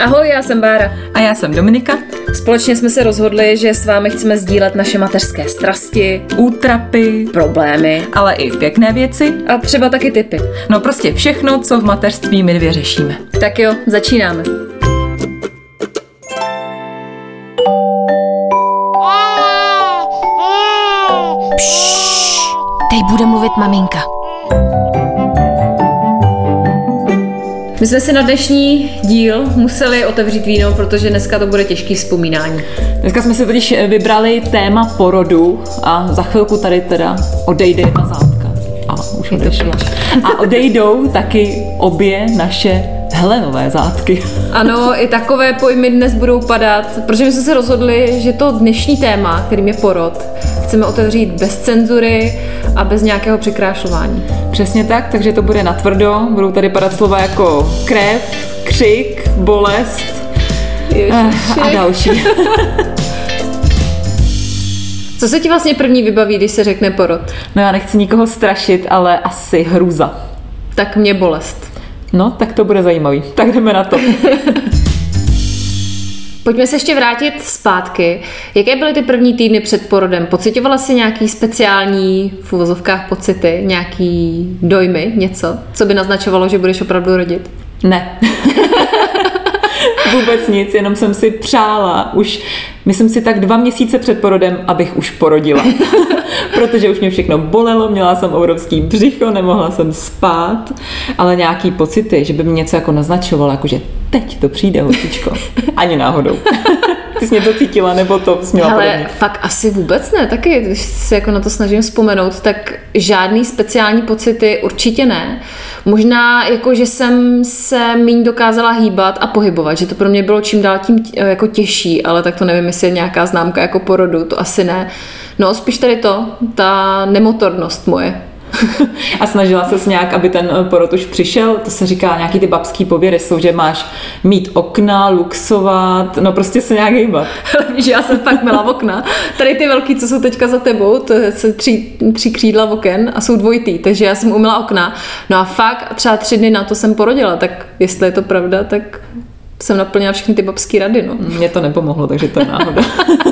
Ahoj, já jsem Bára. A já jsem Dominika. Společně jsme se rozhodli, že s vámi chceme sdílet naše mateřské strasti, útrapy, problémy, ale i pěkné věci. A třeba taky typy. No prostě všechno, co v mateřství my dvě řešíme. Tak jo, začínáme. Pšš, teď bude mluvit maminka. My jsme si na dnešní díl museli otevřít víno, protože dneska to bude těžký vzpomínání. Dneska jsme si totiž vybrali téma porodu a za chvilku tady teda odejde jedna zátka. A už odešla. A odejdou taky obě naše Helenové zátky. Ano, i takové pojmy dnes budou padat, protože my jsme se rozhodli, že to dnešní téma, kterým je porod, chceme otevřít bez cenzury a bez nějakého překrášlování. Přesně tak, takže to bude natvrdo, budou tady padat slova jako krev, křik, bolest Ježiši. Eh, a další. Co se ti vlastně první vybaví, když se řekne porod? No já nechci nikoho strašit, ale asi hrůza. Tak mě bolest. No, tak to bude zajímavý. Tak jdeme na to. Pojďme se ještě vrátit zpátky. Jaké byly ty první týdny před porodem? Pocitovala jsi nějaký speciální v uvozovkách pocity, nějaký dojmy, něco, co by naznačovalo, že budeš opravdu rodit? Ne. Vůbec nic, jenom jsem si přála už, myslím si tak dva měsíce před porodem, abych už porodila. Protože už mě všechno bolelo, měla jsem obrovský břicho, nemohla jsem spát, ale nějaký pocity, že by mě něco jako naznačovalo, jako že teď to přijde, holčičko. Ani náhodou. Ty jsi mě to cítila, nebo to jsi měla Ale podobně? fakt asi vůbec ne, taky, když se jako na to snažím vzpomenout, tak žádný speciální pocity určitě ne. Možná jako, že jsem se méně dokázala hýbat a pohybovat, že to pro mě bylo čím dál tím jako těžší, ale tak to nevím, jestli je nějaká známka jako porodu, to asi ne. No, spíš tady to, ta nemotornost moje. A snažila se nějak, aby ten eh, porod už přišel. To se říká, nějaký ty babský pověry jsou, že máš mít okna, luxovat, no prostě se nějak hýbat. Víš, já jsem fakt měla okna. Tady ty velký, co jsou teďka za tebou, to se tři, tři křídla oken a jsou dvojitý, takže já jsem uměla okna. No a fakt třeba tři dny na to jsem porodila, tak jestli je to pravda, tak jsem naplnila všechny ty babské rady. No. Mně to nepomohlo, takže to je náhoda.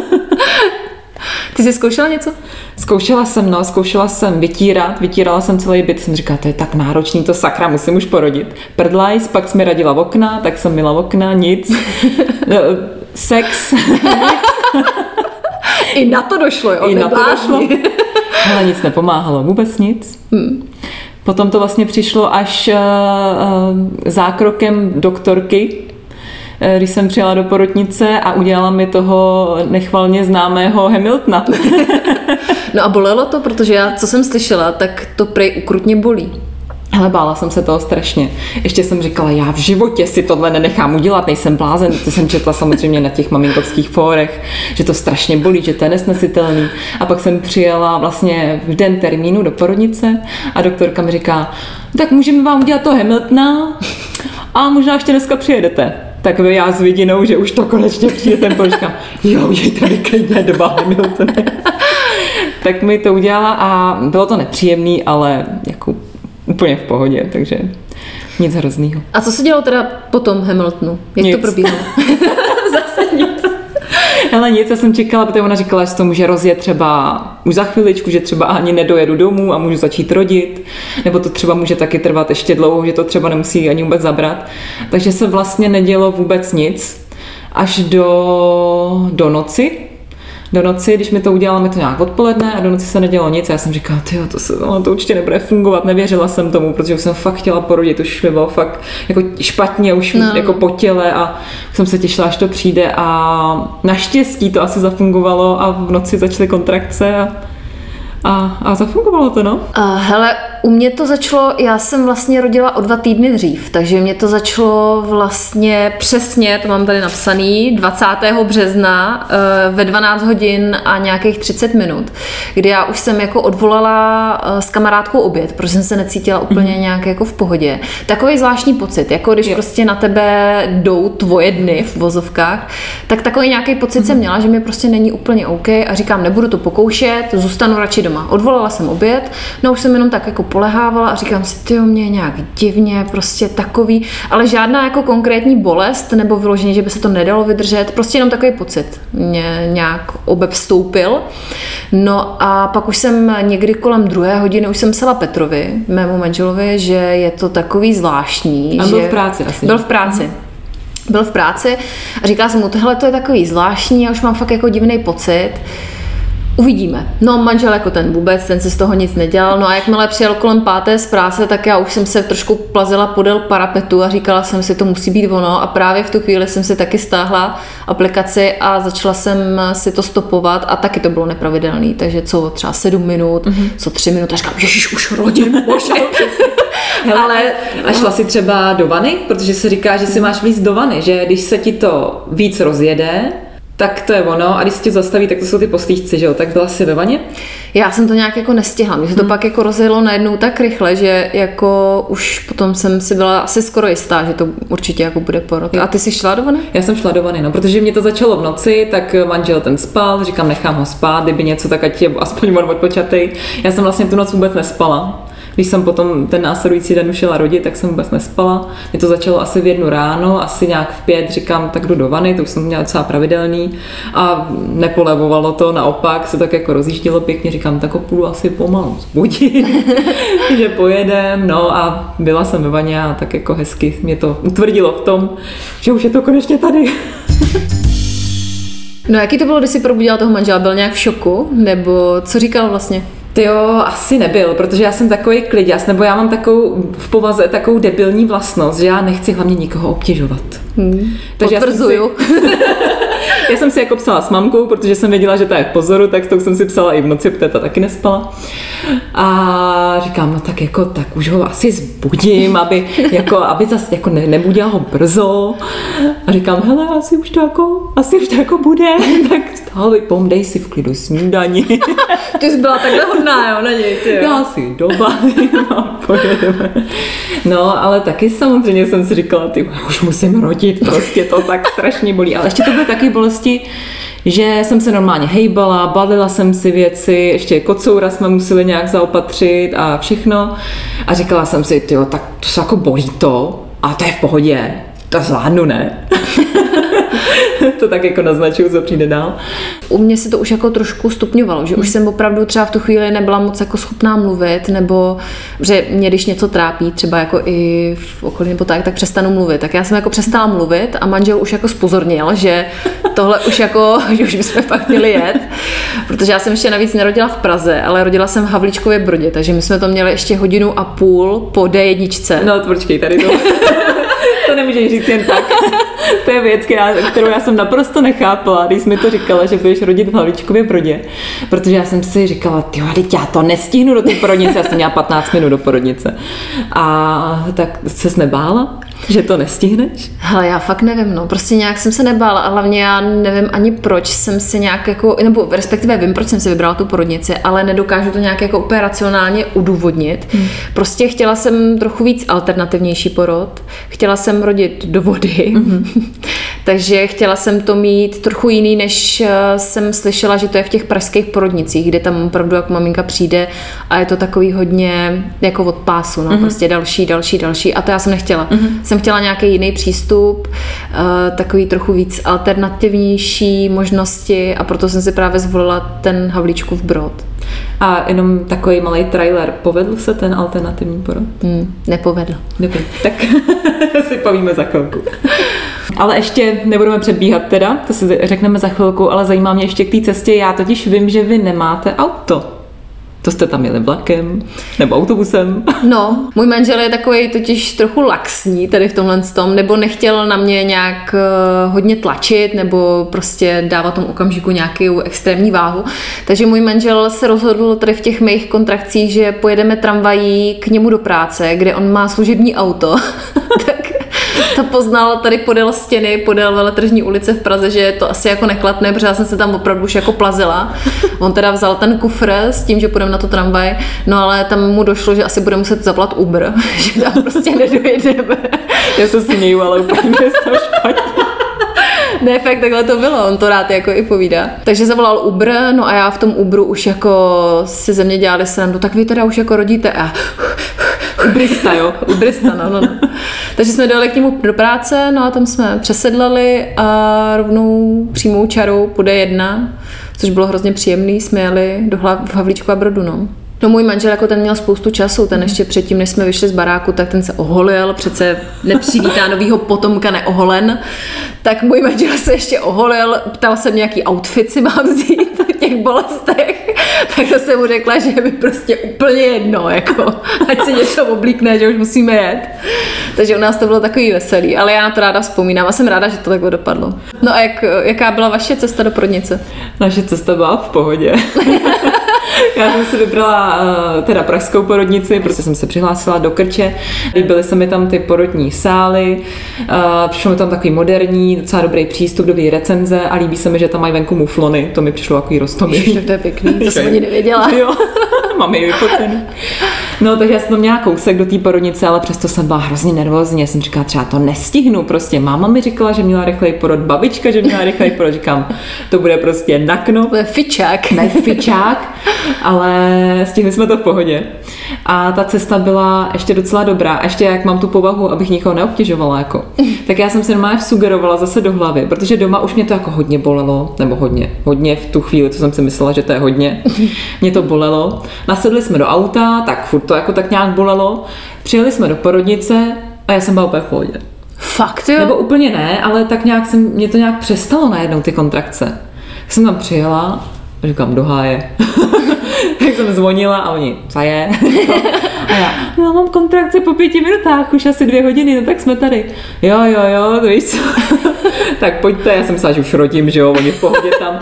Ty jsi zkoušela něco? Zkoušela jsem, no, zkoušela jsem vytírat, vytírala jsem celý byt, jsem říkala, to je tak náročný, to sakra, musím už porodit. Prdlajs, pak jsme radila v okna, tak jsem měla okna, nic. Sex, I na to došlo, jo? I na to došlo. Ale nic nepomáhalo, vůbec nic. Hmm. Potom to vlastně přišlo až uh, uh, zákrokem doktorky, Eh, když jsem přijela do porotnice a udělala mi toho nechvalně známého Hamiltona. no a bolelo to, protože já, co jsem slyšela, tak to prej ukrutně bolí. Ale bála jsem se toho strašně. Ještě jsem říkala, já v životě si tohle nenechám udělat, nejsem blázen. To jsem četla samozřejmě na těch maminkovských fórech, že to strašně bolí, že to je nesnesitelný. A pak jsem přijela vlastně v den termínu do porodnice a doktorka mi říká, tak můžeme vám udělat to Hamiltona a možná ještě dneska přijedete tak já s vidinou, že už to konečně přijde ten počkám, jo, je tady klidně doba Hamilton. tak mi to udělala a bylo to nepříjemný, ale jako úplně v pohodě, takže nic hroznýho. A co se dělo teda po tom Hamiltonu? Jak nic. to probíhalo? Ale nic, já jsem čekala, protože ona říkala, že to může rozjet třeba už za chviličku, že třeba ani nedojedu domů a můžu začít rodit, nebo to třeba může taky trvat ještě dlouho, že to třeba nemusí ani vůbec zabrat. Takže se vlastně nedělo vůbec nic až do, do noci, do noci, když mi to udělala, mi to nějak odpoledne a do noci se nedělo nic. A já jsem říkala, ty to, se, no, to určitě nebude fungovat. Nevěřila jsem tomu, protože už jsem fakt chtěla porodit, už mi bylo fakt jako špatně, už no. jako po těle a jsem se těšila, až to přijde. A naštěstí to asi zafungovalo a v noci začaly kontrakce a a, a zafungovalo to, no? Uh, hele, u mě to začalo, já jsem vlastně rodila o dva týdny dřív, takže mě to začalo vlastně přesně, to mám tady napsaný, 20. března uh, ve 12 hodin a nějakých 30 minut, kdy já už jsem jako odvolala uh, s kamarádkou oběd, protože jsem se necítila úplně mm. nějak jako v pohodě. Takový zvláštní pocit, jako když jo. prostě na tebe jdou tvoje dny v vozovkách, tak takový nějaký pocit mm. jsem měla, že mi prostě není úplně OK a říkám, nebudu to pokoušet, zůstanu radši doma. Odvolala jsem oběd, no už jsem jenom tak jako polehávala a říkám si, ty mě je nějak divně, prostě takový, ale žádná jako konkrétní bolest nebo vyložení, že by se to nedalo vydržet, prostě jenom takový pocit mě nějak obevstoupil. No a pak už jsem někdy kolem druhé hodiny už jsem psala Petrovi, mému manželovi, že je to takový zvláštní. A že... byl v práci asi. Byl v práci. Byl v práci a říkala jsem mu, tohle to je takový zvláštní, já už mám fakt jako divný pocit. Uvidíme. No manžel jako ten vůbec, ten si z toho nic nedělal. No a jakmile přijel kolem páté z práce, tak já už jsem se trošku plazila podél parapetu a říkala jsem si, to musí být ono. A právě v tu chvíli jsem si taky stáhla aplikaci a začala jsem si to stopovat a taky to bylo nepravidelný. Takže co třeba sedm minut, mm-hmm. co tři minuty, a říkám, ježiš, už rodin, bože. Hele, ale a šla si třeba do vany? Protože se říká, že si máš víc do vany, že když se ti to víc rozjede, tak to je ono. A když se tě zastaví, tak to jsou ty postížci, že jo? Tak byla jsi ve vaně? Já jsem to nějak jako nestihla. Mně se to hmm. pak jako rozjelo najednou tak rychle, že jako už potom jsem si byla asi skoro jistá, že to určitě jako bude porod. A ty jsi šla do vany? Já jsem šla do vany, no, protože mě to začalo v noci, tak manžel ten spal, říkám, nechám ho spát, kdyby něco, tak ať je aspoň on odpočatý. Já jsem vlastně tu noc vůbec nespala. Když jsem potom ten následující den šla rodit, tak jsem vůbec nespala. Mě to začalo asi v jednu ráno, asi nějak v pět, říkám, tak jdu do vany, to už jsem měla docela pravidelný a nepolevovalo to, naopak se tak jako rozjíždělo pěkně, říkám, tak půjdu asi pomalu zbudit, že pojedem, no a byla jsem ve vaně a tak jako hezky mě to utvrdilo v tom, že už je to konečně tady. No jaký to bylo, když jsi probudila toho manžela? Byl nějak v šoku? Nebo co říkal vlastně? Ty jo, asi nebyl, protože já jsem takový kliděs, nebo já mám takovou v povaze takovou debilní vlastnost, že já nechci hlavně nikoho obtěžovat. Hmm. Takže Potvrzuju. Já jsem, si, já jsem si jako psala s mamkou, protože jsem věděla, že to je v pozoru, tak to jsem si psala i v noci, protože ta taky nespala. A říkám, no tak jako, tak už ho asi zbudím, aby, jako, aby zase jako ne, nebudila ho brzo. A říkám, hele, asi už to jako, asi už to jako bude, tak stále pom, dej si v klidu snídaní. Ty jsi byla takhle hodná, jo, na něj, ty jo. Já si dobavím a pojedeme. No, ale taky samozřejmě jsem si říkala, ty už musím rodit, prostě to tak strašně bolí. Ale ještě to byly taky bolesti, že jsem se normálně hejbala, balila jsem si věci, ještě kocoura jsme museli nějak zaopatřit a všechno. A říkala jsem si, jo, tak to se jako bolí to a to je v pohodě, to zvládnu, ne? to tak jako naznačuju, co přijde dál. U mě se to už jako trošku stupňovalo, že už hmm. jsem opravdu třeba v tu chvíli nebyla moc jako schopná mluvit, nebo že mě když něco trápí, třeba jako i v okolí nebo tak, tak přestanu mluvit. Tak já jsem jako přestala mluvit a manžel už jako spozornil, že tohle už jako, že už bychom fakt měli jet, protože já jsem ještě navíc nerodila v Praze, ale rodila jsem v Havlíčkově Brodě, takže my jsme to měli ještě hodinu a půl po D1. No, počkej, tady to. nemůžeš říct jen tak. to je věc, kterou já jsem naprosto nechápala, když jsi mi to říkala, že budeš rodit v Havlíčkově Brodě. Protože já jsem si říkala, ty teď já to nestihnu do té porodnice, já jsem měla 15 minut do porodnice. A tak se nebála? Že to nestihneš? Hele, já fakt nevím, no. Prostě nějak jsem se nebála a hlavně já nevím ani proč jsem se nějak jako, nebo respektive vím, proč jsem si vybrala tu porodnici, ale nedokážu to nějak jako úplně racionálně udůvodnit. Hmm. Prostě chtěla jsem trochu víc alternativnější porod. Chtěla jsem rodit do vody. Hmm. Takže chtěla jsem to mít trochu jiný, než eh, jsem slyšela, že to je v těch pražských porodnicích, kde tam opravdu jako maminka přijde a je to takový hodně jako od pásu, no, mm-hmm. prostě další, další, další. A to já jsem nechtěla. Mm-hmm. Jsem chtěla nějaký jiný přístup, eh, takový trochu víc alternativnější možnosti a proto jsem si právě zvolila ten Havlíčkův brod. A jenom takový malý trailer. Povedl se ten alternativní porod? Hmm, nepovedl. Dobře, tak si povíme za chvilku. Ale ještě nebudeme předbíhat teda, to si řekneme za chvilku, ale zajímá mě ještě k té cestě. Já totiž vím, že vy nemáte auto. To jste tam jeli vlakem nebo autobusem? No, můj manžel je takový totiž trochu laxní tady v tomhle tom, nebo nechtěl na mě nějak uh, hodně tlačit, nebo prostě dávat tomu okamžiku nějakou extrémní váhu. Takže můj manžel se rozhodl tady v těch mých kontrakcích, že pojedeme tramvají k němu do práce, kde on má služební auto. to poznal tady podél stěny, podél veletržní ulice v Praze, že je to asi jako nekladné, protože já jsem se tam opravdu už jako plazila. On teda vzal ten kufr s tím, že půjdeme na to tramvaj, no ale tam mu došlo, že asi bude muset zaplat Uber, že tam prostě nedojedeme. Já se směju, ale úplně to špatně. ne, fakt takhle to bylo, on to rád jako i povídá. Takže zavolal Uber, no a já v tom Uberu už jako si ze mě dělali srandu, tak vy teda už jako rodíte a Ubrista, jo? Ubrista, no, no, no. Takže jsme dojeli k němu do práce, no a tam jsme přesedlali a rovnou přímou čarou půjde jedna, což bylo hrozně příjemný, jsme jeli do Hla- v Havlíčku a Brodu, no. No můj manžel jako ten měl spoustu času, ten ještě předtím, než jsme vyšli z baráku, tak ten se oholil, přece nepřivítá novýho potomka neoholen, tak můj manžel se ještě oholil, ptal se mě, jaký outfit si mám vzít v těch bolestech, tak to jsem mu řekla, že je mi prostě úplně jedno, jako, ať si něco oblíkne, že už musíme jet. Takže u nás to bylo takový veselý, ale já na to ráda vzpomínám a jsem ráda, že to takhle dopadlo. No a jak, jaká byla vaše cesta do Prodnice? Naše cesta byla v pohodě. Já jsem si vybrala uh, teda pražskou porodnici, protože jsem se přihlásila do Krče. Líbily se mi tam ty porodní sály, uh, přišlo mi tam takový moderní, docela dobrý přístup, dobrý recenze a líbí se mi, že tam mají venku muflony, to mi přišlo takový roztomilý. To je pěkný, to jsem ani nevěděla. Jo, mám ji vyfocený. No, takže já jsem tam měla kousek do té porodnice, ale přesto jsem byla hrozně nervózní. Já jsem říkala, třeba to nestihnu. Prostě máma mi říkala, že měla rychlej porod, babička, že měla rychlej porod. Říkám, to bude prostě nakno. To je fičák. Ne fičák, ale stihli jsme to v pohodě. A ta cesta byla ještě docela dobrá. A ještě jak mám tu povahu, abych nikoho neobtěžovala, jako, tak já jsem se normálně sugerovala zase do hlavy, protože doma už mě to jako hodně bolelo, nebo hodně, hodně v tu chvíli, co jsem si myslela, že to je hodně. Mě to bolelo. Nasedli jsme do auta, tak furt to jako tak nějak bolelo. Přijeli jsme do porodnice a já jsem byla úplně v pohodě. Fakt jo? Nebo úplně ne, ale tak nějak jsem, mě to nějak přestalo najednou ty kontrakce. Jsem tam přijela a říkám, do háje. tak jsem zvonila a oni, co je? a já, no, mám kontrakce po pěti minutách, už asi dvě hodiny, no tak jsme tady. Jo, jo, jo, to víš co? tak pojďte, já jsem myslela, že už rodím, že jo, oni v pohodě tam.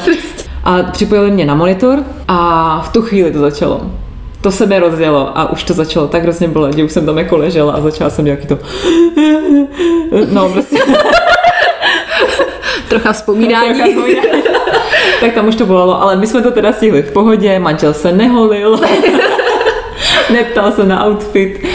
A připojili mě na monitor a v tu chvíli to začalo to se mi rozdělo a už to začalo tak hrozně bolet, že už jsem tam jako ležela a začala jsem nějaký to no prostě Trocha vzpomínání. Trocha vzpomínání. tak tam už to bolelo, ale my jsme to teda stihli v pohodě, manžel se neholil, neptal se na outfit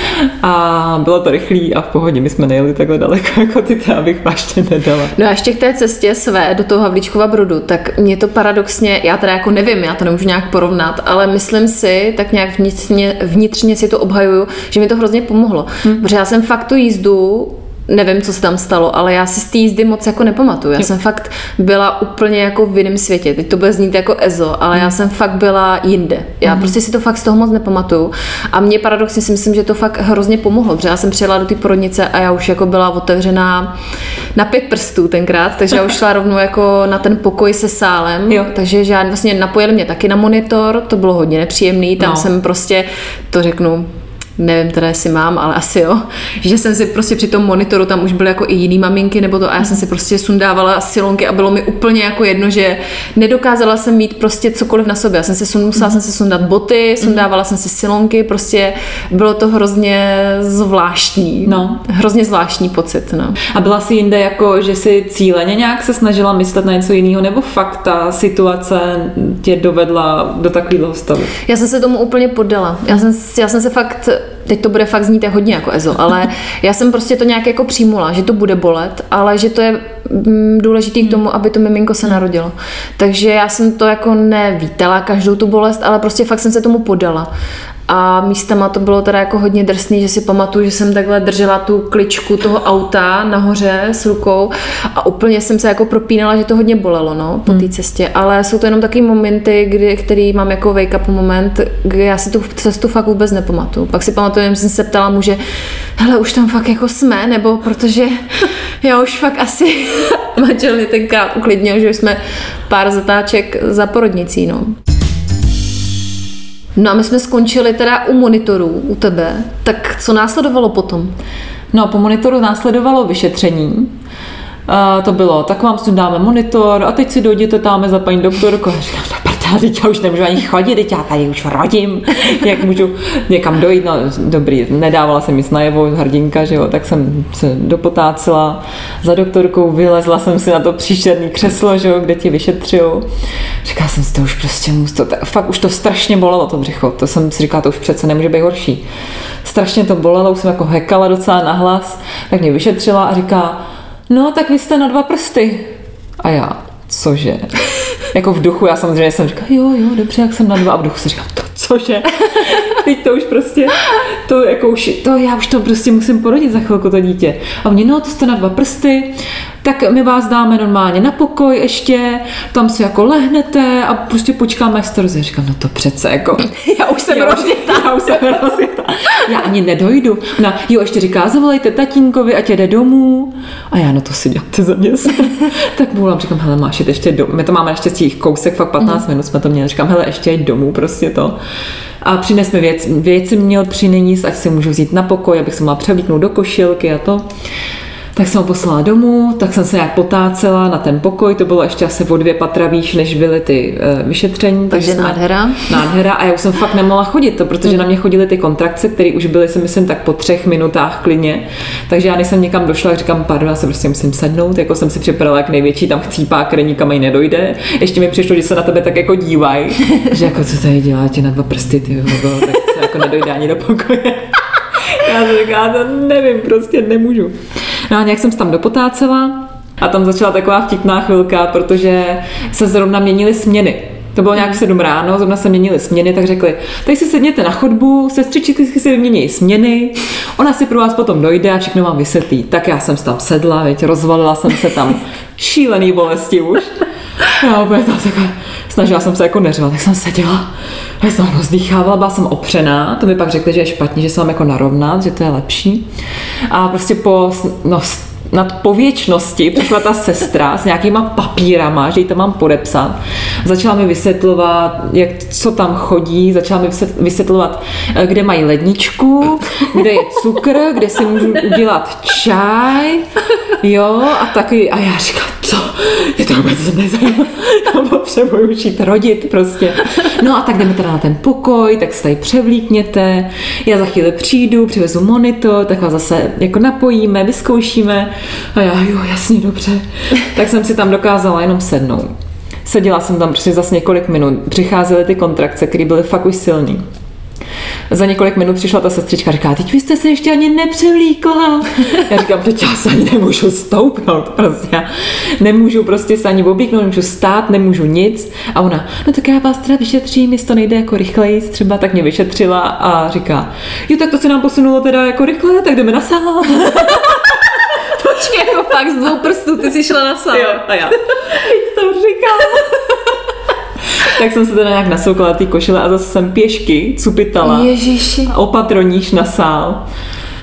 a bylo to rychlý a v pohodě. My jsme nejeli takhle daleko jako ty, to abych vážně nedala. No a ještě k té cestě své do toho Havlíčkova Brodu, tak mě to paradoxně, já teda jako nevím, já to nemůžu nějak porovnat, ale myslím si, tak nějak vnitřně, vnitřně si to obhajuju, že mi to hrozně pomohlo. Hmm. Protože já jsem fakt tu jízdu nevím, co se tam stalo, ale já si z té jízdy moc jako nepamatuju. Já jsem fakt byla úplně jako v jiném světě. Teď to bude znít jako EZO, ale já jsem fakt byla jinde. Já prostě si to fakt z toho moc nepamatuju. A mě paradoxně si myslím, že to fakt hrozně pomohlo, protože já jsem přijela do té porodnice a já už jako byla otevřená na pět prstů tenkrát, takže já už šla rovnou jako na ten pokoj se sálem. Jo. Takže žádný, vlastně napojili mě taky na monitor, to bylo hodně nepříjemný, tam No. jsem prostě, to řeknu, nevím teda, jestli mám, ale asi jo, že jsem si prostě při tom monitoru, tam už byly jako i jiný maminky nebo to a já jsem si prostě sundávala silonky a bylo mi úplně jako jedno, že nedokázala jsem mít prostě cokoliv na sobě. Já jsem si sun, musela jsem si sundat boty, sundávala jsem si silonky, prostě bylo to hrozně zvláštní. No. Hrozně zvláštní pocit, no. A byla si jinde jako, že si cíleně nějak se snažila myslet na něco jiného, nebo fakt ta situace tě dovedla do takového stavu? Já jsem se tomu úplně poddala. Já jsem, já jsem se fakt, teď to bude fakt znít hodně jako Ezo, ale já jsem prostě to nějak jako přijmula, že to bude bolet, ale že to je mm, důležitý k tomu, aby to miminko se narodilo. Takže já jsem to jako nevítala každou tu bolest, ale prostě fakt jsem se tomu podala. A místama to bylo teda jako hodně drsný, že si pamatuju, že jsem takhle držela tu kličku toho auta nahoře s rukou a úplně jsem se jako propínala, že to hodně bolelo no, po té cestě. Ale jsou to jenom taky momenty, kdy, který mám jako wake up moment, kdy já si tu cestu fakt vůbec nepamatuju. Pak si pamatuju, že jsem se ptala muže, hele, už tam fakt jako jsme, nebo protože já už fakt asi manžel mě tenkrát uklidnil, že už jsme pár zatáček za porodnicí, no. No a my jsme skončili teda u monitorů, u tebe. Tak co následovalo potom? No, po monitoru následovalo vyšetření. A to bylo, tak vám si dáme monitor a teď si dojděte tam za paní doktorku. A říkám, "Ta prdá, teď já už nemůžu ani chodit, teď já tady už rodím, jak můžu někam dojít, no dobrý, nedávala jsem nic najevo, hrdinka, že jo, tak jsem se dopotácela za doktorkou, vylezla jsem si na to příšerný křeslo, že jo, kde ti vyšetřujou. Říkala jsem si, to už prostě musí, to, fakt už to strašně bolelo to břicho, to jsem si říkala, to už přece nemůže být horší. Strašně to bolelo, už jsem jako hekala docela nahlas, tak mě vyšetřila a říká, no tak vy jste na dva prsty. A já, cože? jako v duchu, já samozřejmě jsem říkala, jo, jo, dobře, jak jsem na dva a v duchu si říkám, to cože? Teď to už prostě, to jako už, to já už to prostě musím porodit za chvilku to dítě. A oni, no, to jste na dva prsty, tak my vás dáme normálně na pokoj ještě, tam si jako lehnete a prostě počkáme, až to rozje. Říkám, no to přece jako... Já už jsem rozjetá. Já už jsem rozjetá. Já ani nedojdu. No, jo, ještě říká, zavolejte tatínkovi, ať jede domů. A já, no to si děláte za mě. tak volám, říkám, hele, máš jít ještě domů. My to máme naštěstí kousek, fakt 15 mm. minut jsme to měli. Říkám, hele, ještě jít domů, prostě to. A přines mi věc, věci měl přinést, ať si můžu vzít na pokoj, abych se mohla převlíknout do košilky a to. Tak jsem ho poslala domů, tak jsem se nějak potácela na ten pokoj, to bylo ještě asi o dvě patra výš, než byly ty uh, vyšetření. Takže jsme, nádhera. Nádhera a já už jsem fakt nemohla chodit, to, protože na mě chodily ty kontrakce, které už byly, si myslím, tak po třech minutách klidně. Takže já než jsem někam došla, říkám, pardon, já se prostě musím sednout, jako jsem si připravila jak největší, tam chcípá, který nikam jí nedojde. Ještě mi přišlo, že se na tebe tak jako dívají, že jako co tady děláte na dva prsty, ty tak se jako nedojde ani do pokoje. Já jsem říkala, to nevím, prostě nemůžu. No a nějak jsem se tam dopotácela a tam začala taková vtipná chvilka, protože se zrovna měnily směny. To bylo nějak v 7 ráno, zrovna se měnily směny, tak řekli, tady si sedněte na chodbu, sestřičky si vymění směny, ona si pro vás potom dojde a všechno vám vysvětlí. Tak já jsem tam sedla, veď, rozvalila jsem se tam šílený bolesti už. Já úplně to takhle, snažila jsem se jako neřvat, tak jsem seděla, já jsem rozdýchávala, byla jsem opřená, to mi pak řekli, že je špatně, že se mám jako narovnat, že to je lepší. A prostě po, no, nad pověčnosti přišla ta sestra s nějakýma papírama, že ji tam mám podepsat. Začala mi vysvětlovat, jak, co tam chodí, začala mi vysvětlovat, eh, kde mají ledničku, kde je cukr, kde si můžu udělat čaj, jo, a taky, a já říkám, co, je to vůbec nezajímavé, já potřebuju šít rodit prostě. No a tak jdeme teda na ten pokoj, tak se tady převlíkněte, já za chvíli přijdu, přivezu monitor, tak vás zase jako napojíme, vyzkoušíme, a já, jo, jasně, dobře. tak jsem si tam dokázala jenom sednout. Seděla jsem tam prostě zase několik minut. Přicházely ty kontrakce, které byly fakt už silný. Za několik minut přišla ta sestřička a říká, teď vy jste se ještě ani nepřevlíkla. Já říkám, teď já se ani nemůžu stoupnout, prostě. Já nemůžu prostě se ani obíknout, nemůžu stát, nemůžu nic. A ona, no tak já vás teda vyšetřím, jestli to nejde jako rychleji, třeba tak mě vyšetřila a říká, jo, tak to se nám posunulo teda jako rychle, tak jdeme na sál. Počkej, jako fakt z dvou prstů, ty jsi šla na sál. Jo, a já. Teď to říkám. Tak jsem se teda nějak nasoukala ty košile a zase jsem pěšky cupitala. Ježiši. Opatroníš na sál.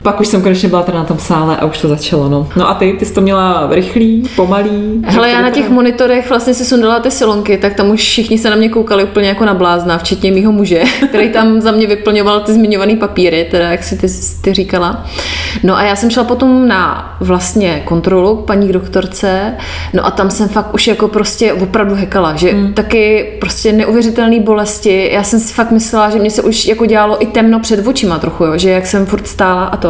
Pak už jsem konečně byla teda na tom sále a už to začalo, no. No a ty, ty jsi to měla rychlý, pomalý? Hele, já na těch monitorech vlastně si sundala ty silonky, tak tam už všichni se na mě koukali úplně jako na blázna, včetně mýho muže, který tam za mě vyplňoval ty zmiňované papíry, teda jak si ty, ty říkala. No a já jsem šla potom na vlastně kontrolu k paní doktorce, no a tam jsem fakt už jako prostě opravdu hekala, že hmm. taky prostě neuvěřitelné bolesti. Já jsem si fakt myslela, že mě se už jako dělalo i temno před očima trochu, jo, že jak jsem furt stála a to.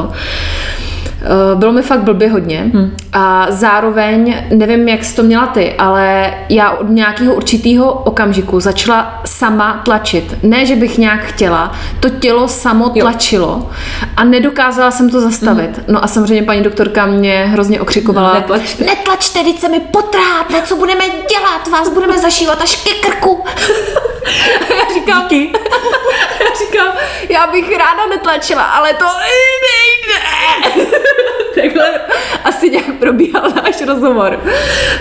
Eh, bylo mi fakt blbě hodně hmm. a zároveň, nevím, jak jsi to měla ty, ale já od nějakého určitého okamžiku začala sama tlačit. Ne, že bych nějak chtěla, to tělo samo tlačilo jo. a nedokázala jsem to zastavit. Hmm. No a samozřejmě paní doktorka mě hrozně okřikovala. Netlačte. Netlačte, teď se mi potrápne, co budeme dělat, vás budeme zašívat až ke krku. a já říkám, Díky. já říkám, já bych ráda netlačila, ale to nejde. Takhle asi nějak probíhal náš rozhovor.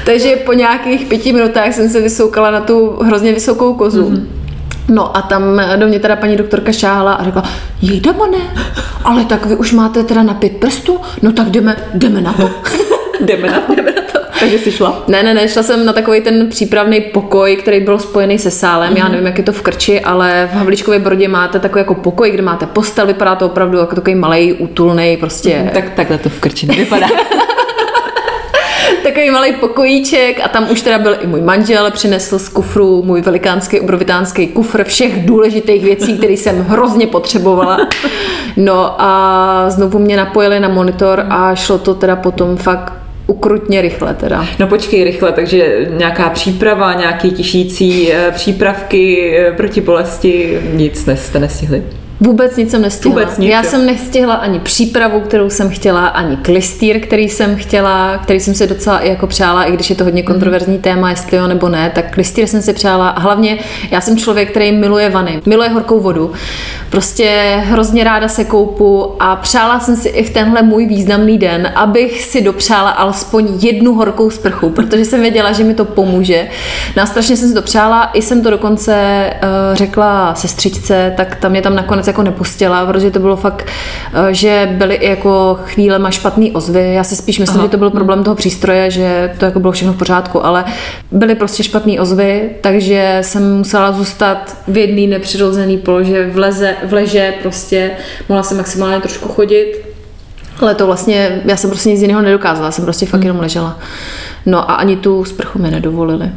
Takže po nějakých pěti minutách jsem se vysoukala na tu hrozně vysokou kozu. Mm-hmm. No a tam do mě teda paní doktorka šáhla a řekla, jej ne, ale tak vy už máte teda na pět prstů, no tak jdeme, jdeme na to. jdeme na to. jdeme na to. Takže jsi šla? Ne, ne, ne, šla jsem na takový ten přípravný pokoj, který byl spojený se sálem. Mm-hmm. Já mhm. nevím, jak je to v Krči, ale v Havličkově Brodě máte takový jako pokoj, kde máte postel, vypadá to opravdu jako takový malý, útulný, prostě. Mm, tak takhle to v Krči nevypadá. takový malý pokojíček a tam už teda byl i můj manžel, přinesl z kufru můj velikánský obrovitánský kufr všech důležitých věcí, které jsem hrozně potřebovala. No a znovu mě napojili na monitor a šlo to teda potom fakt ukrutně rychle teda. No počkej rychle, takže nějaká příprava, nějaký tišící eh, přípravky eh, proti bolesti, nic jste nestihli. Vůbec nic jsem nestihla. Vůbec nic, Já jsem nestihla ani přípravu, kterou jsem chtěla, ani klistýr, který jsem chtěla, který jsem si docela i jako přála, i když je to hodně Mhm. kontroverzní téma, jestli jo nebo ne, tak klistýr jsem si přála. A hlavně já jsem člověk, který miluje vany, miluje horkou vodu. Prostě hrozně ráda se koupu a přála jsem si i v tenhle můj významný den, abych si dopřála alespoň jednu horkou sprchu, protože jsem věděla, že mi to pomůže. No strašně jsem si to přála, i jsem to dokonce uh, řekla sestřičce, tak tam mě tam nakonec jako nepustila, protože to bylo fakt, uh, že byly i jako chvílema špatný ozvy. Já si spíš myslím, Aha. že to byl problém toho přístroje, že to jako bylo všechno v pořádku, ale byly prostě špatný ozvy, takže jsem musela zůstat v jedné nepřirozené polože, v, leze, v leže prostě, mohla jsem maximálně trošku chodit, ale to vlastně, já jsem prostě nic jiného nedokázala, jsem prostě fakt jenom ležela. No a ani tu sprchu mi nedovolili.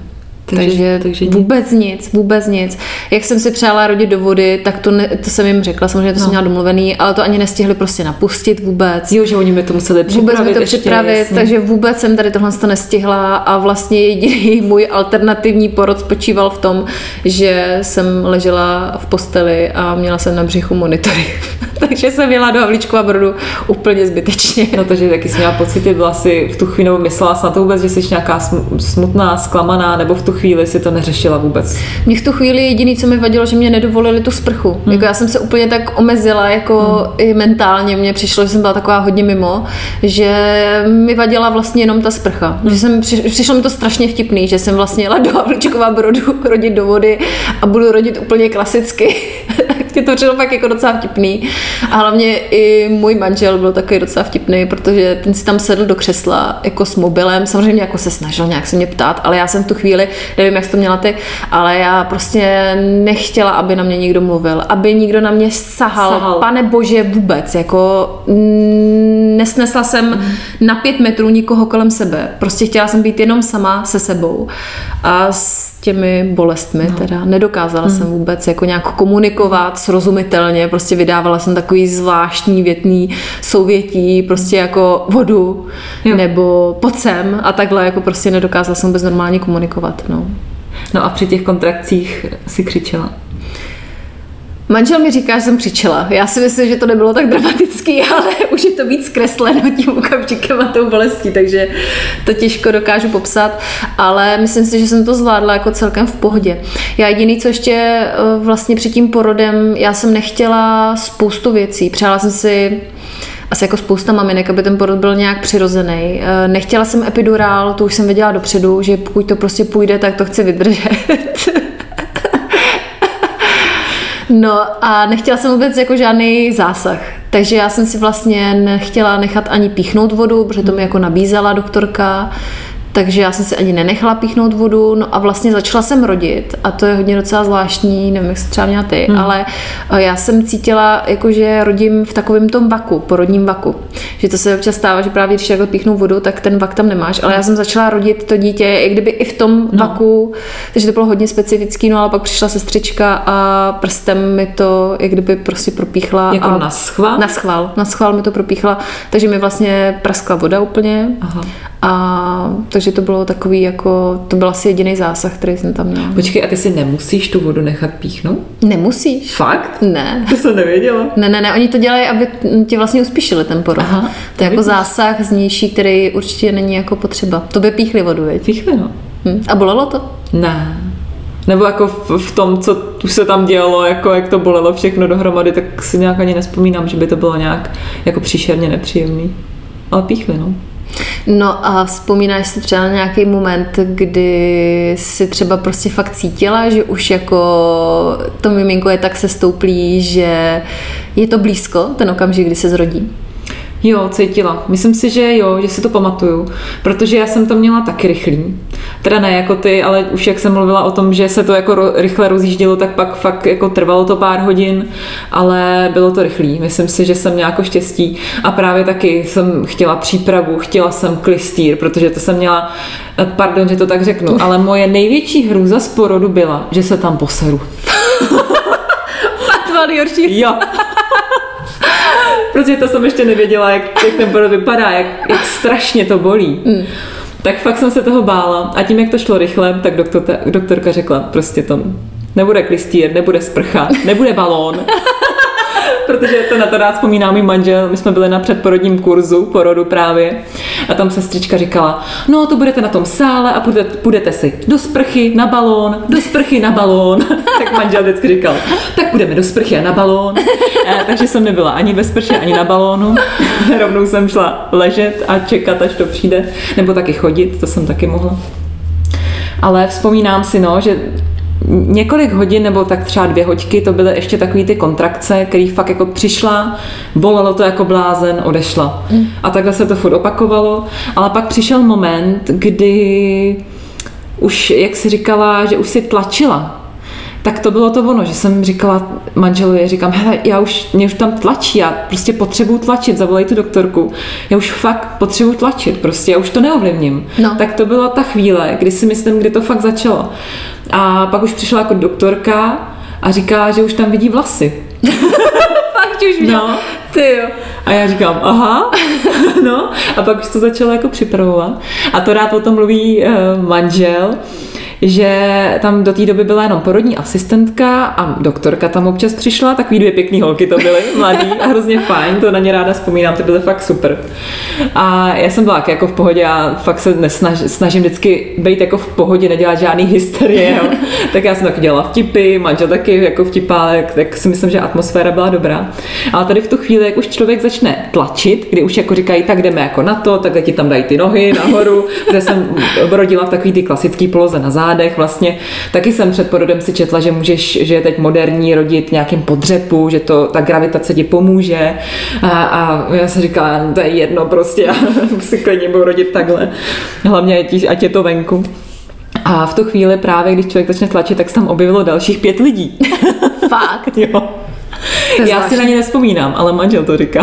Takže- Takže, takže vůbec nic, vůbec nic. Jak jsem si přála rodit do vody, tak to, ne, to jsem jim řekla, samozřejmě to no. jsem měla domluvený, ale to ani nestihli prostě napustit vůbec. Jo, že oni mi to museli připravit Vůbec mi to ještě, připravit, jasně. takže vůbec jsem tady tohle to nestihla a vlastně jediný můj alternativní porod spočíval v tom, že jsem ležela v posteli a měla jsem na břichu monitory. takže jsem jela do Havlíčkova brodu úplně zbytečně. No takže taky jsem měla pocity, byla si v tu chvíli, nebo myslela to vůbec, že jsi nějaká sm- smutná, zklamaná, nebo v tu chvíli si to neřešila vůbec. Mě v tu chvíli jediný, co mi vadilo, že mě nedovolili tu sprchu. Hmm. Jako já jsem se úplně tak omezila, jako hmm. i mentálně. Mně přišlo, že jsem byla taková hodně mimo, že mi vadila vlastně jenom ta sprcha. Hmm. Že jsem, při- přišlo mi to strašně vtipný, že jsem vlastně jela do Havlíčkova brodu rodit do vody a budu rodit úplně klasicky. Mě to přišlo fakt jako docela vtipný. A hlavně i můj manžel byl takový docela vtipný, protože ten si tam sedl do křesla jako s mobilem. Samozřejmě jako se snažil nějak se mě ptát, ale já jsem v tu chvíli, nevím, jak jsi to měla ty, ale já prostě nechtěla, aby na mě někdo mluvil, aby někdo na mě sahal. Sahal. Pane bože, vůbec. Jako mm, nesnesla jsem na pět metrů nikoho kolem sebe. Prostě chtěla jsem být jenom sama se sebou. A s těmi bolestmi no. teda nedokázala jsem vůbec jako nějak komunikovat srozumitelně. Prostě vydávala jsem takový zvláštní větný souvětí, prostě jako vodu Jo. nebo pojď sem a takhle jako prostě nedokázala jsem vůbec normálně komunikovat. No. No a při těch kontrakcích si křičela. Manžel mi říká, že jsem křičela. Já si myslím, že to nebylo tak dramatický, ale už je to víc zkresleno tím okamžikem a tou bolestí, takže to těžko dokážu popsat, ale myslím si, že jsem to zvládla jako celkem v pohodě. Já jediný, co ještě eh, vlastně před tím porodem, já jsem nechtěla spoustu věcí. Přála jsem si asi jako spousta maminek, aby ten porod byl nějak přirozený. Eh, Nechtěla jsem epidurál, to už jsem věděla dopředu, že pokud to prostě půjde, tak to chci vydržet. No a nechtěla jsem vůbec jako žádný zásah. Takže já jsem si vlastně nechtěla nechat ani píchnout vodu, protože to mi jako nabízela doktorka. Takže já jsem si ani nenechala píchnout vodu, no a vlastně začala jsem rodit a to je hodně docela zvláštní, nevím, jak jsi třeba měla ty, hmm. ale eh, já jsem cítila, jako že rodím v takovém tom vaku, porodním vaku. Že to se občas stává, že právě když takhle píchnu vodu, tak ten vak tam nemáš, ale já jsem začala rodit to dítě, i kdyby i v tom no. vaku, takže to bylo hodně specifický, no ale pak přišla sestřička a prstem mi to, jak kdyby prostě propíchla. Jako a na schvál? Na schvál, na schvál mi to propíchla, takže mi vlastně praskla voda úplně. Aha. A takže to bylo takový jako, to byl asi jediný zásah, který jsem tam měla. Počkej, a ty si nemusíš tu vodu nechat píchnout? Nemusíš. Fakt? Ne. To jsem nevěděla. Ne, ne, ne, oni to dělají, aby tě vlastně uspíšili ten porod. Aha, to je jako zásah znější, který určitě není jako potřeba. To by píchli vodu, veď? Píchli, no. Hm. A bolelo to? Ne. Nebo jako v, v tom, co tu se tam dělo, jako jak to bolelo všechno dohromady, tak si nějak ani nespomínám, že by to bylo nějak jako příšerně nepříjemný. Ale píchli, no. No a vzpomínáš si třeba na nějaký moment, kdy si třeba prostě fakt cítila, že už jako to miminko je tak sestouplý, že je to blízko, ten okamžik, kdy se zrodí? Jo, cítila. Myslím si, že jo, že si to pamatuju, protože já jsem to měla taky rychlý. Teda ne jako ty, ale už jak jsem mluvila o tom, že se to jako ro- rychle rozjíždělo, tak pak fakt jako trvalo to pár hodin, ale bylo to rychlý. Myslím si, že jsem měla jako štěstí a právě taky jsem chtěla přípravu, chtěla jsem klistýr, protože to jsem měla, eh, pardon, že to tak řeknu, ale moje největší hrůza z porodu byla, že se tam poseru. Fatval Jorší. Jo. Protože to jsem ještě nevěděla, jak, jak ten porod vypadá, jak, jak strašně to bolí. Mm. Tak fakt jsem se toho bála. A tím, jak to šlo rychle, tak doktorka, doktorka řekla prostě to nebude klistýr, nebude sprcha, nebude balón. Protože to na to rád vzpomíná můj manžel. My jsme byli na předporodním kurzu porodu právě a tam sestřička říkala, no to budete na tom sále a půjdete, půjdete si do sprchy, na balón, do sprchy, na balón. tak manžel vždycky říkal, tak půjdeme do sprchy a na balón. A, takže jsem nebyla ani ve sprše, ani na balónu. Rovnou jsem šla ležet a čekat, až to přijde. Nebo taky chodit, to jsem taky mohla. Ale vzpomínám si, no, že několik hodin nebo tak třeba dvě hoďky, to byly ještě takové ty kontrakce, který fakt jako přišla, bolelo to jako blázen, odešla. Mm. A takhle se to furt opakovalo, ale pak přišel moment, kdy už, jak si říkala, že už si tlačila tak to bylo to ono, že jsem říkala manželovi, říkám, hele, já už, mě už tam tlačí, já prostě potřebuju tlačit, zavolej tu doktorku, já už fakt potřebuju tlačit, prostě já už to neovlivním. No. Tak to byla ta chvíle, kdy si myslím, kdy to fakt začalo. A pak už přišla jako doktorka a říká, že už tam vidí vlasy. fakt už. No. Ty jo. A já říkám, aha, no. A pak už to začalo jako připravovat. A to rád o tom mluví uh, manžel, že tam do té doby byla jenom porodní asistentka a doktorka tam občas přišla, takový dvě pěkné holky to byly, mladý a hrozně fajn, to na ně ráda vzpomínám, ty byly fakt super. A já jsem byla jako v pohodě a fakt se nesnaž, snažím vždycky být jako v pohodě, nedělat žádný hysterie, jo. tak já jsem taky dělala vtipy, manžel taky jako vtipálek, tak si myslím, že atmosféra byla dobrá. Ale tady v tu chvíli, jak už člověk začne tlačit, kdy už jako říkají, tak jdeme jako na to, tak ti tam dají ty nohy nahoru, kde jsem rodila v takový ty klasický poloze na zád zádech vlastně. Taky jsem před porodem si četla, že můžeš, že je teď moderní rodit nějakým podřepu, že to, ta gravitace ti pomůže. A, a já jsem říkala, no, to je jedno prostě, já si klidně budu rodit takhle. Hlavně ať je to venku. A v tu chvíli právě, když člověk začne tlačit, tak se tam objevilo dalších pět lidí. Fakt? jo. To já si na ně nespomínám, ale manžel to říká.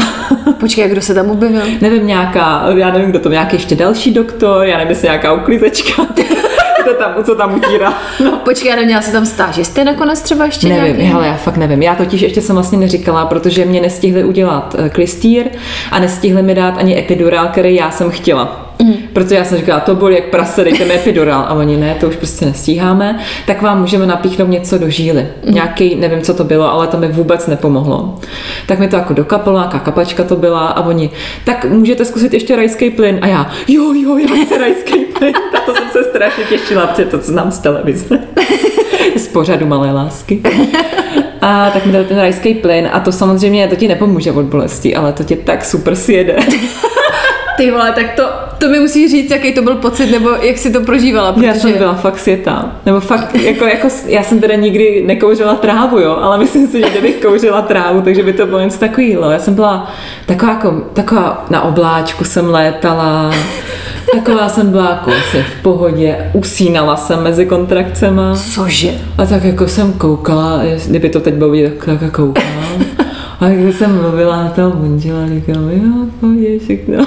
Počkej, kdo se tam objevil? Nevím, nějaká, já nevím, kdo to, nějaký ještě další doktor, já nevím, jestli nějaká uklizečka to tam, co tam utírá. No. Počkej, ale měla se tam stážisty nakonec třeba ještě Nevím, nějaký? ale já fakt nevím. Já totiž ještě jsem vlastně neříkala, protože mě nestihli udělat eh, klistýr a nestihli mi dát ani epidurál, který já jsem chtěla. Mm. Protože já jsem říkala, to bolí jak prase, dejte mi epidural. A oni ne, to už prostě nestíháme. Tak vám můžeme napíchnout něco do žíly. Mm. Nějaký, nevím, co to bylo, ale to mi vůbec nepomohlo. Tak mi to jako dokapalo, nějaká kapačka to byla a oni, tak můžete zkusit ještě rajský plyn. A já, jo, jo, já chci rajský plyn. Tak to jsem se strašně těšila, protože to znám z televize. z pořadu Malé lásky. A tak mi dali ten rajský plyn a to samozřejmě, to ti nepomůže od bolesti, ale to tě tak super sjede. Ty vole, tak to, to mi musí říct, jaký to byl pocit, nebo jak si to prožívala. Protože... Já jsem byla fakt světa. Nebo fakt, jako, jako, já jsem teda nikdy nekouřila trávu, jo, ale myslím si, že kdybych kouřila trávu, takže by to bylo něco takového. Já jsem byla taková, jako, taková na obláčku jsem létala, Taková jsem byla jako asi v pohodě, usínala jsem mezi kontrakcema. Cože? A tak jako jsem koukala, kdyby to teď bylo vidět, tak jako koukala. A když jsem mluvila na toho manžela, říkám, jo, pohodě, všechno.